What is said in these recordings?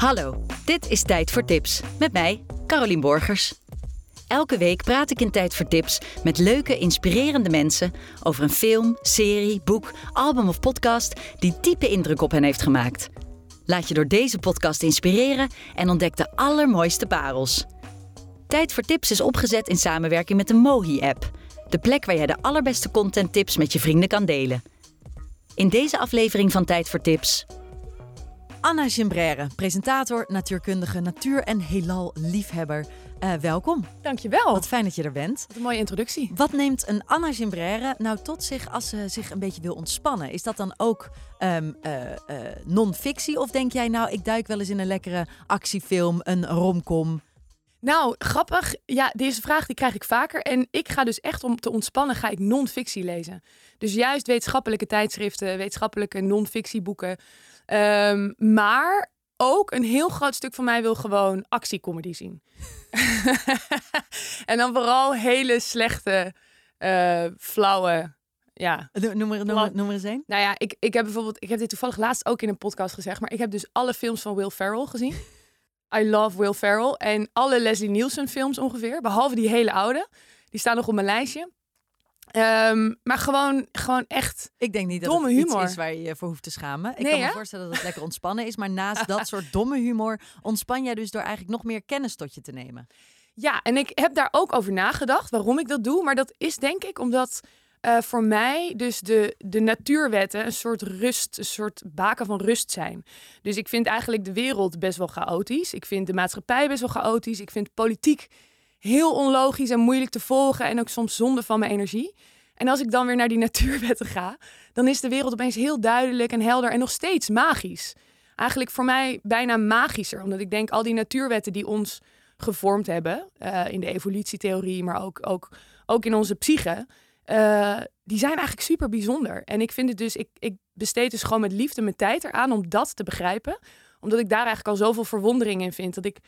Hallo, dit is Tijd voor Tips met mij, Carolien Borgers. Elke week praat ik in Tijd voor Tips met leuke, inspirerende mensen over een film, serie, boek, album of podcast die diepe indruk op hen heeft gemaakt. Laat je door deze podcast inspireren en ontdek de allermooiste parels. Tijd voor Tips is opgezet in samenwerking met de Mohi-app, de plek waar jij de allerbeste contenttips met je vrienden kan delen. In deze aflevering van Tijd voor Tips Anna Gimbrère, presentator, natuurkundige, natuur- en heelal-liefhebber. Uh, welkom. Dankjewel. Wat fijn dat je er bent. Wat een mooie introductie. Wat neemt een Anna Gimbrère nou tot zich als ze zich een beetje wil ontspannen? Is dat dan ook um, uh, uh, non-fictie? Of denk jij nou, ik duik wel eens in een lekkere actiefilm, een romcom? Nou, grappig. Ja, deze vraag die krijg ik vaker. En ik ga dus echt om te ontspannen, ga ik non-fictie lezen. Dus juist wetenschappelijke tijdschriften, wetenschappelijke non-fictieboeken. Um, maar ook een heel groot stuk van mij wil gewoon actiecomedy zien. en dan vooral hele slechte, uh, flauwe. Ja. Noem er, noem, noem er eens een. Nou ja, ik, ik heb bijvoorbeeld, ik heb dit toevallig laatst ook in een podcast gezegd, maar ik heb dus alle films van Will Ferrell gezien. I love Will Ferrell en alle Leslie Nielsen films ongeveer, behalve die hele oude. Die staan nog op mijn lijstje. Um, maar gewoon, gewoon echt. Ik denk niet dat domme het humor. iets is waar je je voor hoeft te schamen. Ik kan me voorstellen dat het lekker ontspannen is. Maar naast dat soort domme humor ontspan jij dus door eigenlijk nog meer kennis tot je te nemen. Ja, en ik heb daar ook over nagedacht waarom ik dat doe. Maar dat is denk ik omdat uh, voor mij dus de, de natuurwetten een soort rust, een soort baken van rust zijn. Dus ik vind eigenlijk de wereld best wel chaotisch. Ik vind de maatschappij best wel chaotisch. Ik vind politiek heel onlogisch en moeilijk te volgen en ook soms zonde van mijn energie. En als ik dan weer naar die natuurwetten ga, dan is de wereld opeens heel duidelijk en helder en nog steeds magisch. Eigenlijk voor mij bijna magischer, omdat ik denk al die natuurwetten die ons gevormd hebben uh, in de evolutietheorie, maar ook, ook, ook in onze psyche, uh, die zijn eigenlijk super bijzonder. En ik vind het dus, ik, ik besteed dus gewoon met liefde mijn tijd eraan om dat te begrijpen. Omdat ik daar eigenlijk al zoveel verwondering in vind. Dat ik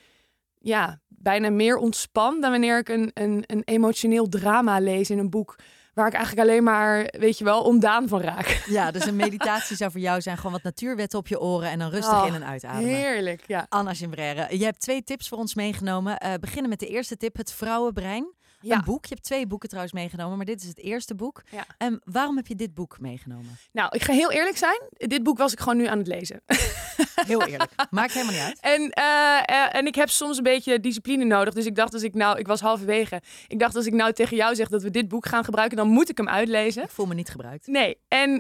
ja, bijna meer ontspan dan wanneer ik een, een, een emotioneel drama lees in een boek. Waar ik eigenlijk alleen maar, weet je wel, ondaan van raak. Ja, dus een meditatie zou voor jou zijn gewoon wat natuurwetten op je oren en dan rustig oh, in en uitademen. Heerlijk, ja. Anna Gimbrère, je hebt twee tips voor ons meegenomen. Uh, beginnen met de eerste tip, het vrouwenbrein. Ja. Een boek. Je hebt twee boeken trouwens meegenomen, maar dit is het eerste boek. Ja. Um, waarom heb je dit boek meegenomen? Nou, ik ga heel eerlijk zijn. Dit boek was ik gewoon nu aan het lezen. Heel eerlijk. Maakt helemaal niet uit. En, uh, uh, en ik heb soms een beetje discipline nodig. Dus ik dacht, als ik nou, ik was halverwege. Ik dacht, als ik nou tegen jou zeg dat we dit boek gaan gebruiken, dan moet ik hem uitlezen. Ik voel me niet gebruikt. Nee. En,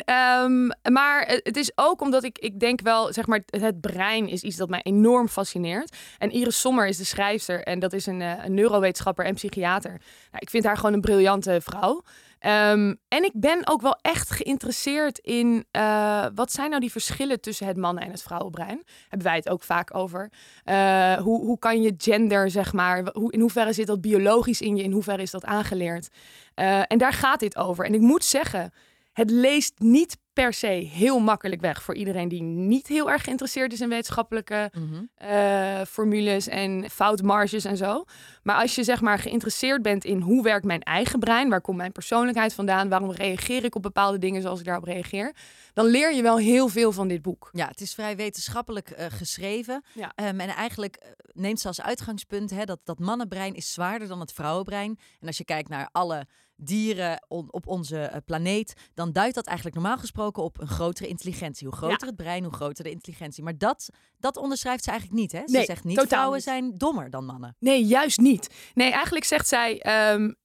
um, maar het is ook omdat ik, ik denk wel, zeg maar, het brein is iets dat mij enorm fascineert. En Iris Sommer is de schrijfster en dat is een, uh, een neurowetenschapper en psychiater. Nou, ik vind haar gewoon een briljante vrouw. Um, en ik ben ook wel echt geïnteresseerd in uh, wat zijn nou die verschillen tussen het mannen- en het vrouwenbrein. Hebben wij het ook vaak over. Uh, hoe, hoe kan je gender, zeg maar, hoe, in hoeverre zit dat biologisch in je, in hoeverre is dat aangeleerd? Uh, en daar gaat dit over. En ik moet zeggen, het leest niet per se heel makkelijk weg voor iedereen die niet heel erg geïnteresseerd is in wetenschappelijke mm -hmm. uh, formules en foutmarges en zo. Maar als je zeg maar geïnteresseerd bent in hoe werkt mijn eigen brein, waar komt mijn persoonlijkheid vandaan, waarom reageer ik op bepaalde dingen zoals ik daarop reageer, dan leer je wel heel veel van dit boek. Ja, het is vrij wetenschappelijk uh, geschreven. Ja. Um, en eigenlijk neemt ze als uitgangspunt hè, dat dat mannenbrein is zwaarder dan het vrouwenbrein. En als je kijkt naar alle dieren on, op onze uh, planeet, dan duidt dat eigenlijk normaal gesproken op een grotere intelligentie. Hoe groter ja. het brein, hoe groter de intelligentie. Maar dat, dat onderschrijft ze eigenlijk niet. Hè? Ze nee, zegt niet vrouwen niet. zijn dommer dan mannen. Nee, juist niet. Nee, eigenlijk zegt zij. Um,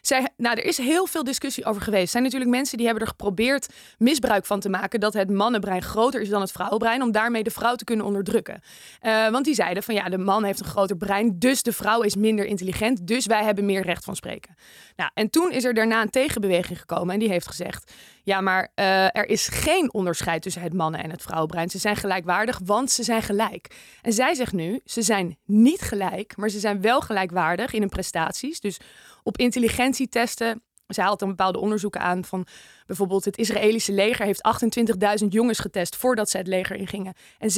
zij, nou, er is heel veel discussie over geweest. Er zijn natuurlijk mensen die hebben er geprobeerd misbruik van te maken dat het mannenbrein groter is dan het vrouwenbrein, om daarmee de vrouw te kunnen onderdrukken. Uh, want die zeiden van ja, de man heeft een groter brein, dus de vrouw is minder intelligent, dus wij hebben meer recht van spreken. Nou, en toen is er daarna een tegenbeweging gekomen en die heeft gezegd: ja, maar uh, er is geen onderscheid tussen het mannen- en het vrouwenbrein. Ze zijn gelijkwaardig, want ze zijn gelijk. En zij zegt nu: ze zijn niet gelijk, maar ze zijn wel gelijkwaardig in hun prestaties. Dus op intelligentietesten. Zij haalt dan bepaalde onderzoeken aan van bijvoorbeeld het Israëlische leger heeft 28.000 jongens getest voordat ze het leger ingingen. En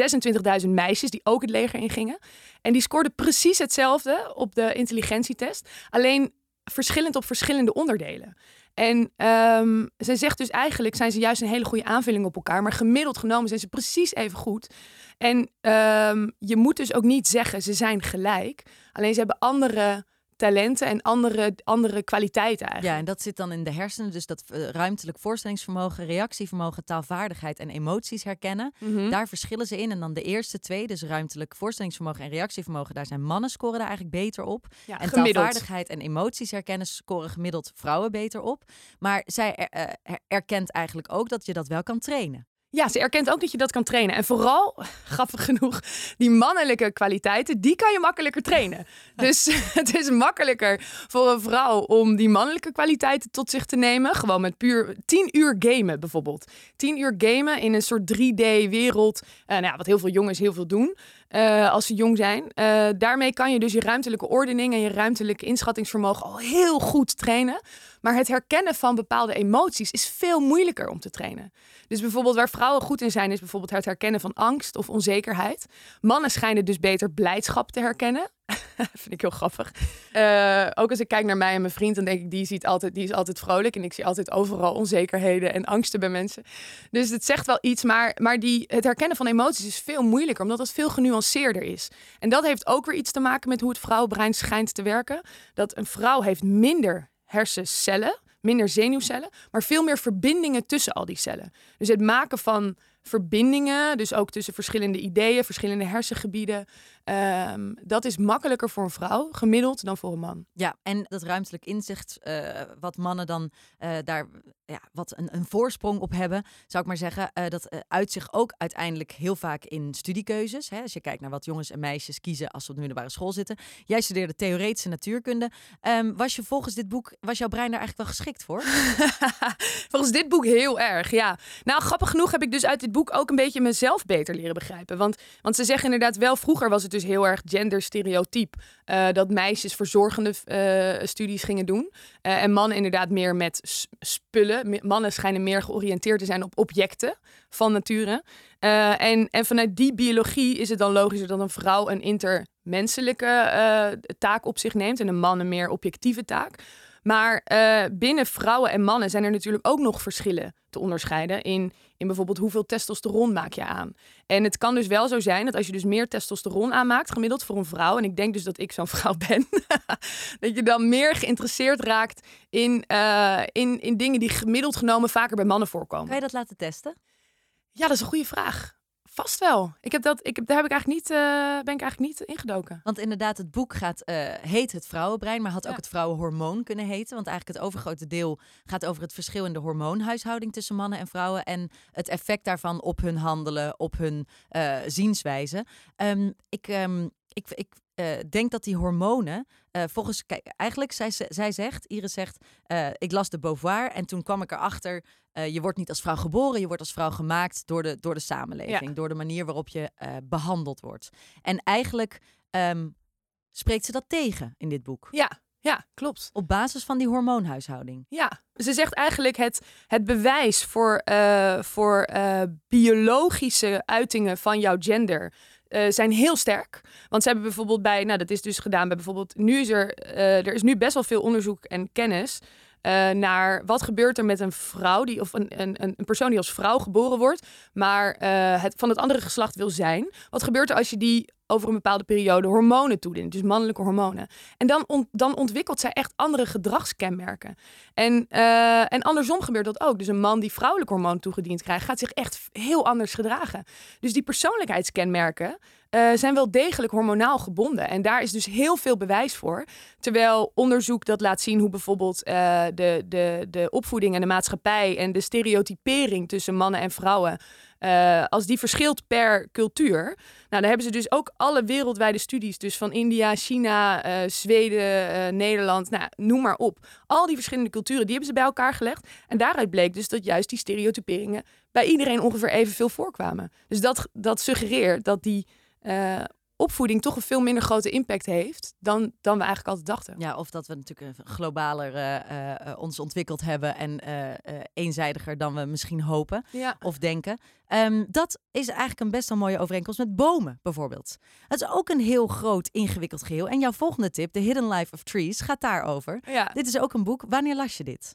26.000 meisjes die ook het leger ingingen. En die scoorden precies hetzelfde op de intelligentietest. Alleen verschillend op verschillende onderdelen. En ehm, zij zegt dus eigenlijk zijn ze juist een hele goede aanvulling op elkaar. Maar gemiddeld genomen zijn ze precies even goed. En ehm, je moet dus ook niet zeggen ze zijn gelijk. Alleen ze hebben andere talenten en andere, andere kwaliteiten eigenlijk. Ja, en dat zit dan in de hersenen. Dus dat uh, ruimtelijk voorstellingsvermogen, reactievermogen, taalvaardigheid en emoties herkennen. Mhm. Daar verschillen ze in. En dan de eerste twee, dus ruimtelijk voorstellingsvermogen en reactievermogen, daar zijn mannen scoren daar eigenlijk beter op. Ja, en gemiddeld. taalvaardigheid en emoties herkennen scoren gemiddeld vrouwen beter op. Maar zij er- eh, erkent eigenlijk ook dat je dat wel kan trainen. Ja, ze erkent ook dat je dat kan trainen. En vooral, grappig genoeg, die mannelijke kwaliteiten, die kan je makkelijker trainen. Dus het is makkelijker voor een vrouw om die mannelijke kwaliteiten tot zich te nemen. Gewoon met puur 10 uur gamen bijvoorbeeld. 10 uur gamen in een soort 3D-wereld. Eh, nou ja, wat heel veel jongens heel veel doen eh, als ze jong zijn. Eh, daarmee kan je dus je ruimtelijke ordening en je ruimtelijke inschattingsvermogen al heel goed trainen. Maar het herkennen van bepaalde emoties is veel moeilijker om te trainen. Dus bijvoorbeeld waar vrouwen goed in zijn, is bijvoorbeeld het herkennen van angst of onzekerheid. Mannen schijnen dus beter blijdschap te herkennen. Vind ik heel grappig. Eh, ook als ik kijk naar mij en mijn vriend, dan denk ik, die, ziet altijd, die is altijd vrolijk. En ik zie altijd overal onzekerheden en angsten bij mensen. Dus het zegt wel iets, maar, maar die, het herkennen van emoties is veel moeilijker, omdat het veel genuanceerder is. En dat heeft ook weer iets te maken met hoe het vrouwenbrein schijnt te werken. Dat een vrouw heeft minder hersencellen, minder zenuwcellen, maar veel meer verbindingen tussen al die cellen. Dus het maken van verbindingen, dus ook tussen verschillende ideeën, verschillende hersengebieden, ehm, dat is makkelijker voor een vrouw gemiddeld dan voor een man. Ja, en dat ruimtelijk inzicht, eh, wat mannen dan eh, daar ja, wat een, een voorsprong op hebben, zou ik maar zeggen, eh, dat uit zich ook uiteindelijk heel vaak in studiekeuzes. Hè? Als je kijkt naar wat jongens en meisjes kiezen als ze op de middelbare school zitten. Jij studeerde theoretische natuurkunde. Ehm, was je volgens dit boek, was jouw brein daar eigenlijk wel geschikt voor? Volgens dit boek heel erg, ja. Nou, grappig genoeg heb ik dus uit dit boek ook een beetje mezelf beter leren begrijpen. Want, want ze zeggen inderdaad wel, vroeger was het dus heel erg genderstereotyp. eh dat meisjes verzorgende eh, studies gingen doen. Eh, en mannen inderdaad meer met spullen. Mannen schijnen meer georiënteerd te zijn op objecten van nature. En, en vanuit die biologie is het dan logischer dat een vrouw een intermenselijke taak op zich neemt en een man een meer objectieve taak. Maar binnen vrouwen en mannen zijn er natuurlijk ook nog verschillen te onderscheiden in, in bijvoorbeeld hoeveel testosteron maak je aan. En het kan dus wel zo zijn dat als je dus meer testosteron aanmaakt, gemiddeld voor een vrouw, en ik denk dus dat ik zo'n vrouw ben, dat je dan meer geïnteresseerd raakt in, eh, in, in dingen die gemiddeld genomen vaker bij mannen voorkomen. Kan je dat laten testen? Ja, dat is een goede vraag. Vast wel. Ik heb dat, ik heb, daar heb ik eigenlijk niet, eh, ben ik eigenlijk niet ingedoken. Want inderdaad, het boek gaat, eh, heet het vrouwenbrein, maar had ook Ja. het vrouwenhormoon kunnen heten. Want eigenlijk het overgrote deel gaat over het verschil in de hormoonhuishouding tussen mannen en vrouwen. En het effect daarvan op hun handelen, op hun eh, zienswijze. Ehm, ik, ehm, ik, ik eh, denk dat die hormonen, eh, volgens, kijk, eigenlijk, zij, zij zegt, Iris zegt, eh, ik las de Beauvoir en toen kwam ik erachter, je wordt niet als vrouw geboren, je wordt als vrouw gemaakt door de, door de samenleving, Ja. door de manier waarop je eh, behandeld wordt. En eigenlijk ehm, spreekt ze dat tegen in dit boek. Ja, ja, klopt. Op basis van die hormoonhuishouding. Ja, ze zegt eigenlijk het, het bewijs voor, voor biologische uitingen van jouw gender. Eh, zijn heel sterk. Want ze hebben bijvoorbeeld bij, nou dat is dus gedaan bij bijvoorbeeld, nu is er, eh, er is nu best wel veel onderzoek en kennis eh, naar wat gebeurt er met een vrouw die, of een, een, een persoon die als vrouw geboren wordt, maar het, van het andere geslacht wil zijn. Wat gebeurt er als je die over een bepaalde periode hormonen toedient, dus mannelijke hormonen. En dan, dan ontwikkelt zij echt andere gedragskenmerken. En, eh, en andersom gebeurt dat ook. Dus een man die vrouwelijk hormoon toegediend krijgt, gaat zich echt heel anders gedragen. Dus die persoonlijkheidskenmerken eh, zijn wel degelijk hormonaal gebonden. En daar is dus heel veel bewijs voor. Terwijl onderzoek dat laat zien hoe bijvoorbeeld eh, de, de, de opvoeding en de maatschappij en de stereotypering tussen mannen en vrouwen. eh, als die verschilt per cultuur. Nou, daar hebben ze dus ook alle wereldwijde studies. Dus van India, China, Zweden, Nederland. Nou, noem maar op. Al die verschillende culturen, die hebben ze bij elkaar gelegd. En daaruit bleek dus dat juist die stereotyperingen bij iedereen ongeveer evenveel voorkwamen. Dus dat, dat suggereert dat die eh, opvoeding toch een veel minder grote impact heeft dan, dan we eigenlijk altijd dachten. Ja, of dat we natuurlijk een globaler eh, eh, ons ontwikkeld hebben en eenzijdiger dan we misschien hopen Ja. of denken. Ehm, dat is eigenlijk een best wel mooie overeenkomst met bomen bijvoorbeeld. Het is ook een heel groot, ingewikkeld geheel. En jouw volgende tip, The Hidden Life of Trees, gaat daarover. ja. Dit is ook een boek. Wanneer las je dit?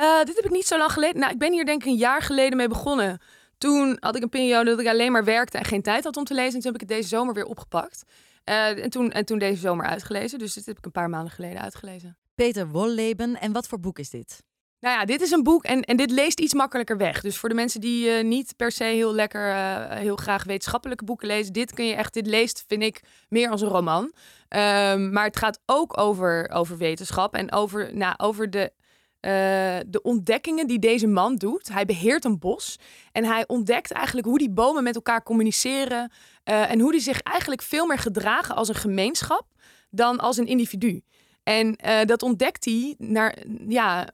Uh, dit heb ik niet zo lang geleden. Nou, ik ben hier denk ik een jaar geleden mee begonnen. Toen had ik een periode dat ik alleen maar werkte en geen tijd had om te lezen. En toen heb ik het deze zomer weer opgepakt. Uh, en, toen, en toen deze zomer uitgelezen. Dus dit heb ik een paar maanden geleden uitgelezen. Peter Wolleben. En wat voor boek is dit? Nou ja, dit is een boek en, en dit leest iets makkelijker weg. Dus voor de mensen die uh, niet per se heel lekker, uh, heel graag wetenschappelijke boeken lezen, dit kun je echt, dit leest, vind ik, meer als een roman. Um, maar het gaat ook over, over wetenschap en over, nou, over de, uh, de ontdekkingen die deze man doet. Hij beheert een bos en hij ontdekt eigenlijk hoe die bomen met elkaar communiceren en hoe die zich eigenlijk veel meer gedragen als een gemeenschap dan als een individu. En dat ontdekt hij naar, ja,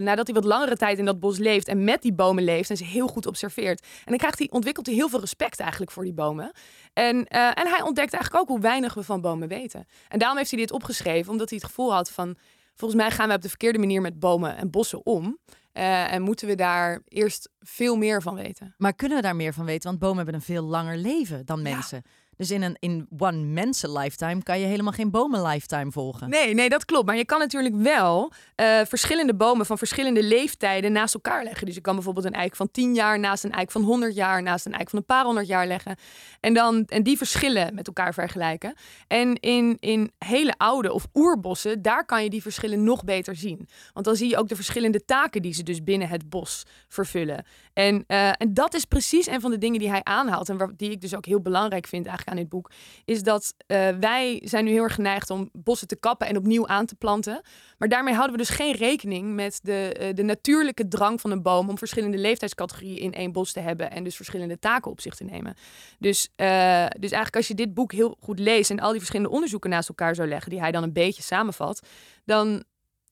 nadat hij wat langere tijd in dat bos leeft en met die bomen leeft en ze heel goed observeert. En dan krijgt hij, ontwikkelt hij heel veel respect eigenlijk voor die bomen. En, en hij ontdekt eigenlijk ook hoe weinig we van bomen weten. En daarom heeft hij dit opgeschreven, omdat hij het gevoel had van, volgens mij gaan we op de verkeerde manier met bomen en bossen om. Uh, en moeten we daar eerst veel meer van weten. Maar kunnen we daar meer van weten? Want bomen hebben een veel langer leven dan mensen. Ja. Dus in een in one mensen lifetime kan je helemaal geen bomen lifetime volgen. Nee, nee, dat klopt. Maar je kan natuurlijk wel uh, verschillende bomen van verschillende leeftijden naast elkaar leggen. Dus je kan bijvoorbeeld een eik van 10 jaar naast een eik van 100 jaar, naast een eik van een paar honderd jaar leggen. En dan en die verschillen met elkaar vergelijken. En in, in hele oude of oerbossen, daar kan je die verschillen nog beter zien. Want dan zie je ook de verschillende taken die ze dus binnen het bos vervullen. En, uh, en dat is precies een van de dingen die hij aanhaalt. En waar, die ik dus ook heel belangrijk vind eigenlijk aan dit boek, is dat uh, wij zijn nu heel erg geneigd om bossen te kappen en opnieuw aan te planten. Maar daarmee houden we dus geen rekening met de, uh, de natuurlijke drang van een boom om verschillende leeftijdscategorieën in één bos te hebben en dus verschillende taken op zich te nemen. Dus, dus eigenlijk als je dit boek heel goed leest en al die verschillende onderzoeken naast elkaar zou leggen, die hij dan een beetje samenvat, dan,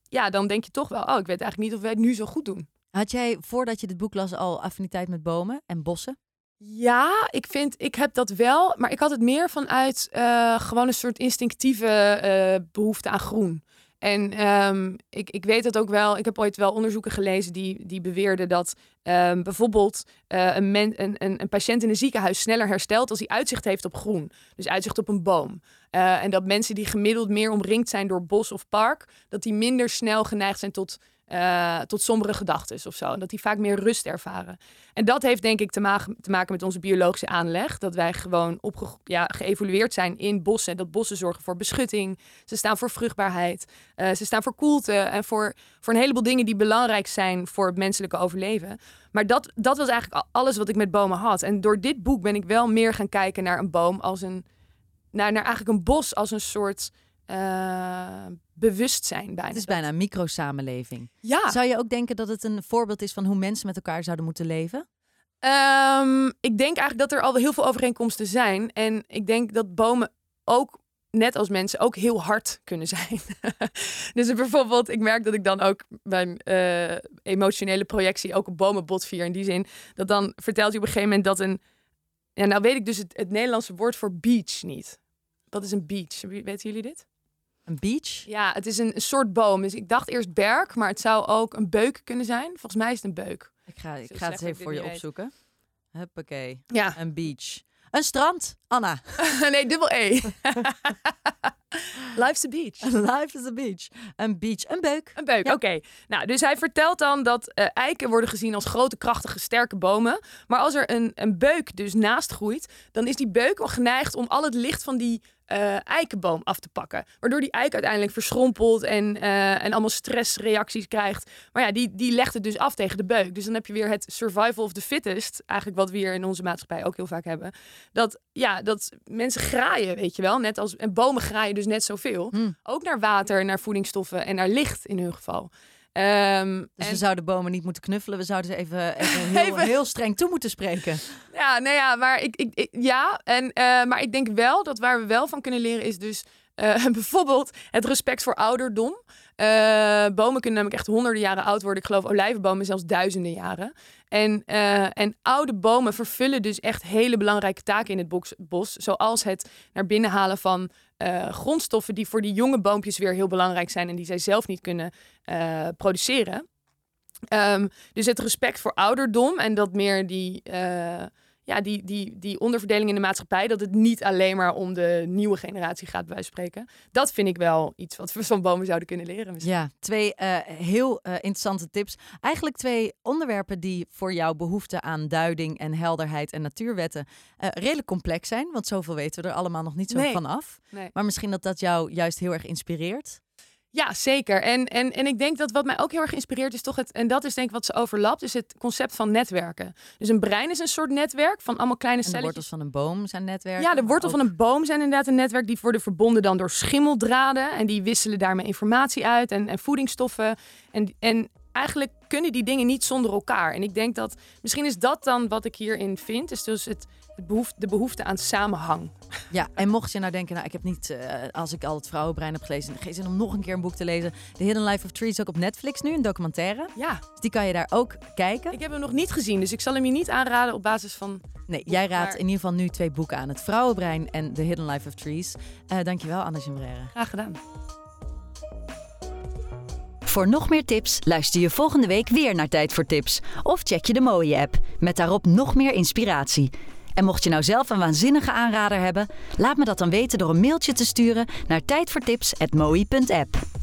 ja, dan denk je toch wel, oh, ik weet eigenlijk niet of wij het nu zo goed doen. Had jij voordat je dit boek las al affiniteit met bomen en bossen? Ja, ik vind, ik heb dat wel, maar ik had het meer vanuit uh, gewoon een soort instinctieve uh, behoefte aan groen. En um, ik, ik weet dat ook wel. Ik heb ooit wel onderzoeken gelezen die, die beweerden dat um, bijvoorbeeld uh, een, een, een, patiënt in een ziekenhuis sneller herstelt als hij uitzicht heeft op groen. Dus uitzicht op een boom. En dat mensen die gemiddeld meer omringd zijn door bos of park, dat die minder snel geneigd zijn tot uh, tot sombere gedachten of zo. En dat die vaak meer rust ervaren. En dat heeft denk ik te, ma te maken met onze biologische aanleg. Dat wij gewoon opge ja, geëvolueerd zijn in bossen. Dat bossen zorgen voor beschutting. Ze staan voor vruchtbaarheid. Uh, ze staan voor koelte. En voor, voor een heleboel dingen die belangrijk zijn voor het menselijke overleven. Maar dat, dat was eigenlijk alles wat ik met bomen had. En door dit boek ben ik wel meer gaan kijken naar een boom als een... Naar, naar eigenlijk een bos als een soort uh, bewustzijn bijna. Het is bijna een microsamenleving. Ja. Zou je ook denken dat het een voorbeeld is van hoe mensen met elkaar zouden moeten leven? Um, ik denk eigenlijk dat er al heel veel overeenkomsten zijn. En ik denk dat bomen ook, net als mensen, ook heel hard kunnen zijn. dus bijvoorbeeld, ik merk dat ik dan ook mijn uh, emotionele projectie ook op bomen botvier. In die zin dat dan vertelt je op een gegeven moment dat een... Ja, nou weet ik dus het, het Nederlandse woord voor beach niet. Wat is een beach? Weten jullie dit? Een beach? Ja, het is een, een, soort boom. Dus ik dacht eerst berk, maar het zou ook een beuk kunnen zijn. Volgens mij is het een beuk. Ik ga, ik ga het even voor je opzoeken. Huppakee. Ja. Een beach. Een strand, Anna. nee, dubbel E. Life's a beach. Life is a beach. Een beach. Een beuk. Een beuk, ja. oké. Okay. Nou, dus hij vertelt dan dat uh, eiken worden gezien als grote, krachtige, sterke bomen. Maar als er een, een beuk dus naast groeit, dan is die beuk al geneigd om al het licht van die uh, eikenboom af te pakken. Waardoor die eik uiteindelijk verschrompelt en, uh, en allemaal stressreacties krijgt. Maar ja, die, die legt het dus af tegen de beuk. Dus dan heb je weer het survival of the fittest. Eigenlijk wat we hier in onze maatschappij ook heel vaak hebben. Dat, ja, dat mensen graaien, weet je wel. Net als, en bomen graaien dus net zoveel. Hmm. Ook naar water, naar voedingsstoffen en naar licht in hun geval. Um, dus en... we zouden bomen niet moeten knuffelen. We zouden ze even, even, heel, even... heel streng toe moeten spreken. Ja, nou ja, maar ik, ik, ik ja, en, uh, maar ik denk wel dat waar we wel van kunnen leren is dus uh, bijvoorbeeld het respect voor ouderdom. Uh, bomen kunnen namelijk echt honderden jaren oud worden. Ik geloof olijvenbomen zelfs duizenden jaren. En, uh, en oude bomen vervullen dus echt hele belangrijke taken in het bos. zoals het naar binnen halen van grondstoffen die voor die jonge boompjes weer heel belangrijk zijn en die zij zelf niet kunnen produceren. Um, dus het respect voor ouderdom en dat meer die ja, die, die, die onderverdeling in de maatschappij, dat het niet alleen maar om de nieuwe generatie gaat, bij spreken. Dat vind ik wel iets wat we van bomen zouden kunnen leren. Misschien. Ja, twee uh, heel uh, interessante tips. Eigenlijk twee onderwerpen die voor jouw behoefte aan duiding en helderheid en natuurwetten uh, redelijk complex zijn. Want zoveel weten we er allemaal nog niet zo nee. van af. Nee. Maar misschien dat dat jou juist heel erg inspireert. Ja, zeker. En, en, en ik denk dat wat mij ook heel erg inspireert is toch het, en dat is denk ik wat ze overlapt, is het concept van netwerken. Dus een brein is een soort netwerk van allemaal kleine En de wortels van een boom zijn netwerken. Ja, de wortel Ook- van een boom zijn inderdaad een netwerk. Die worden verbonden dan door schimmeldraden. En die wisselen daarmee informatie uit en, en voedingsstoffen. En, en eigenlijk kunnen die dingen niet zonder elkaar. En ik denk dat misschien is dat dan wat ik hierin vind. Is dus het, het behoefte, de behoefte aan samenhang. Ja, en mocht je nou denken, nou ik heb niet, eh, als ik al het vrouwenbrein heb gelezen, geen zin om nog een keer een boek te lezen. The Hidden Life of Trees ook op Netflix nu, een documentaire. Ja, Dus die kan je daar ook kijken. ik heb hem nog niet gezien. Dus ik zal hem je niet aanraden op basis van... Nee, jij raadt maar- in ieder geval nu twee boeken aan. Het Vrouwenbrein en The Hidden Life of Trees. Eh dankjewel, Anne Jembrere. Graag gedaan. Voor nog meer tips luister je volgende week weer naar Tijd voor Tips. Of check je de mooie app, met daarop nog meer inspiratie. En mocht je nou zelf een waanzinnige aanrader hebben, laat me dat dan weten door een mailtje te sturen naar tijdvoortips.mooi.app.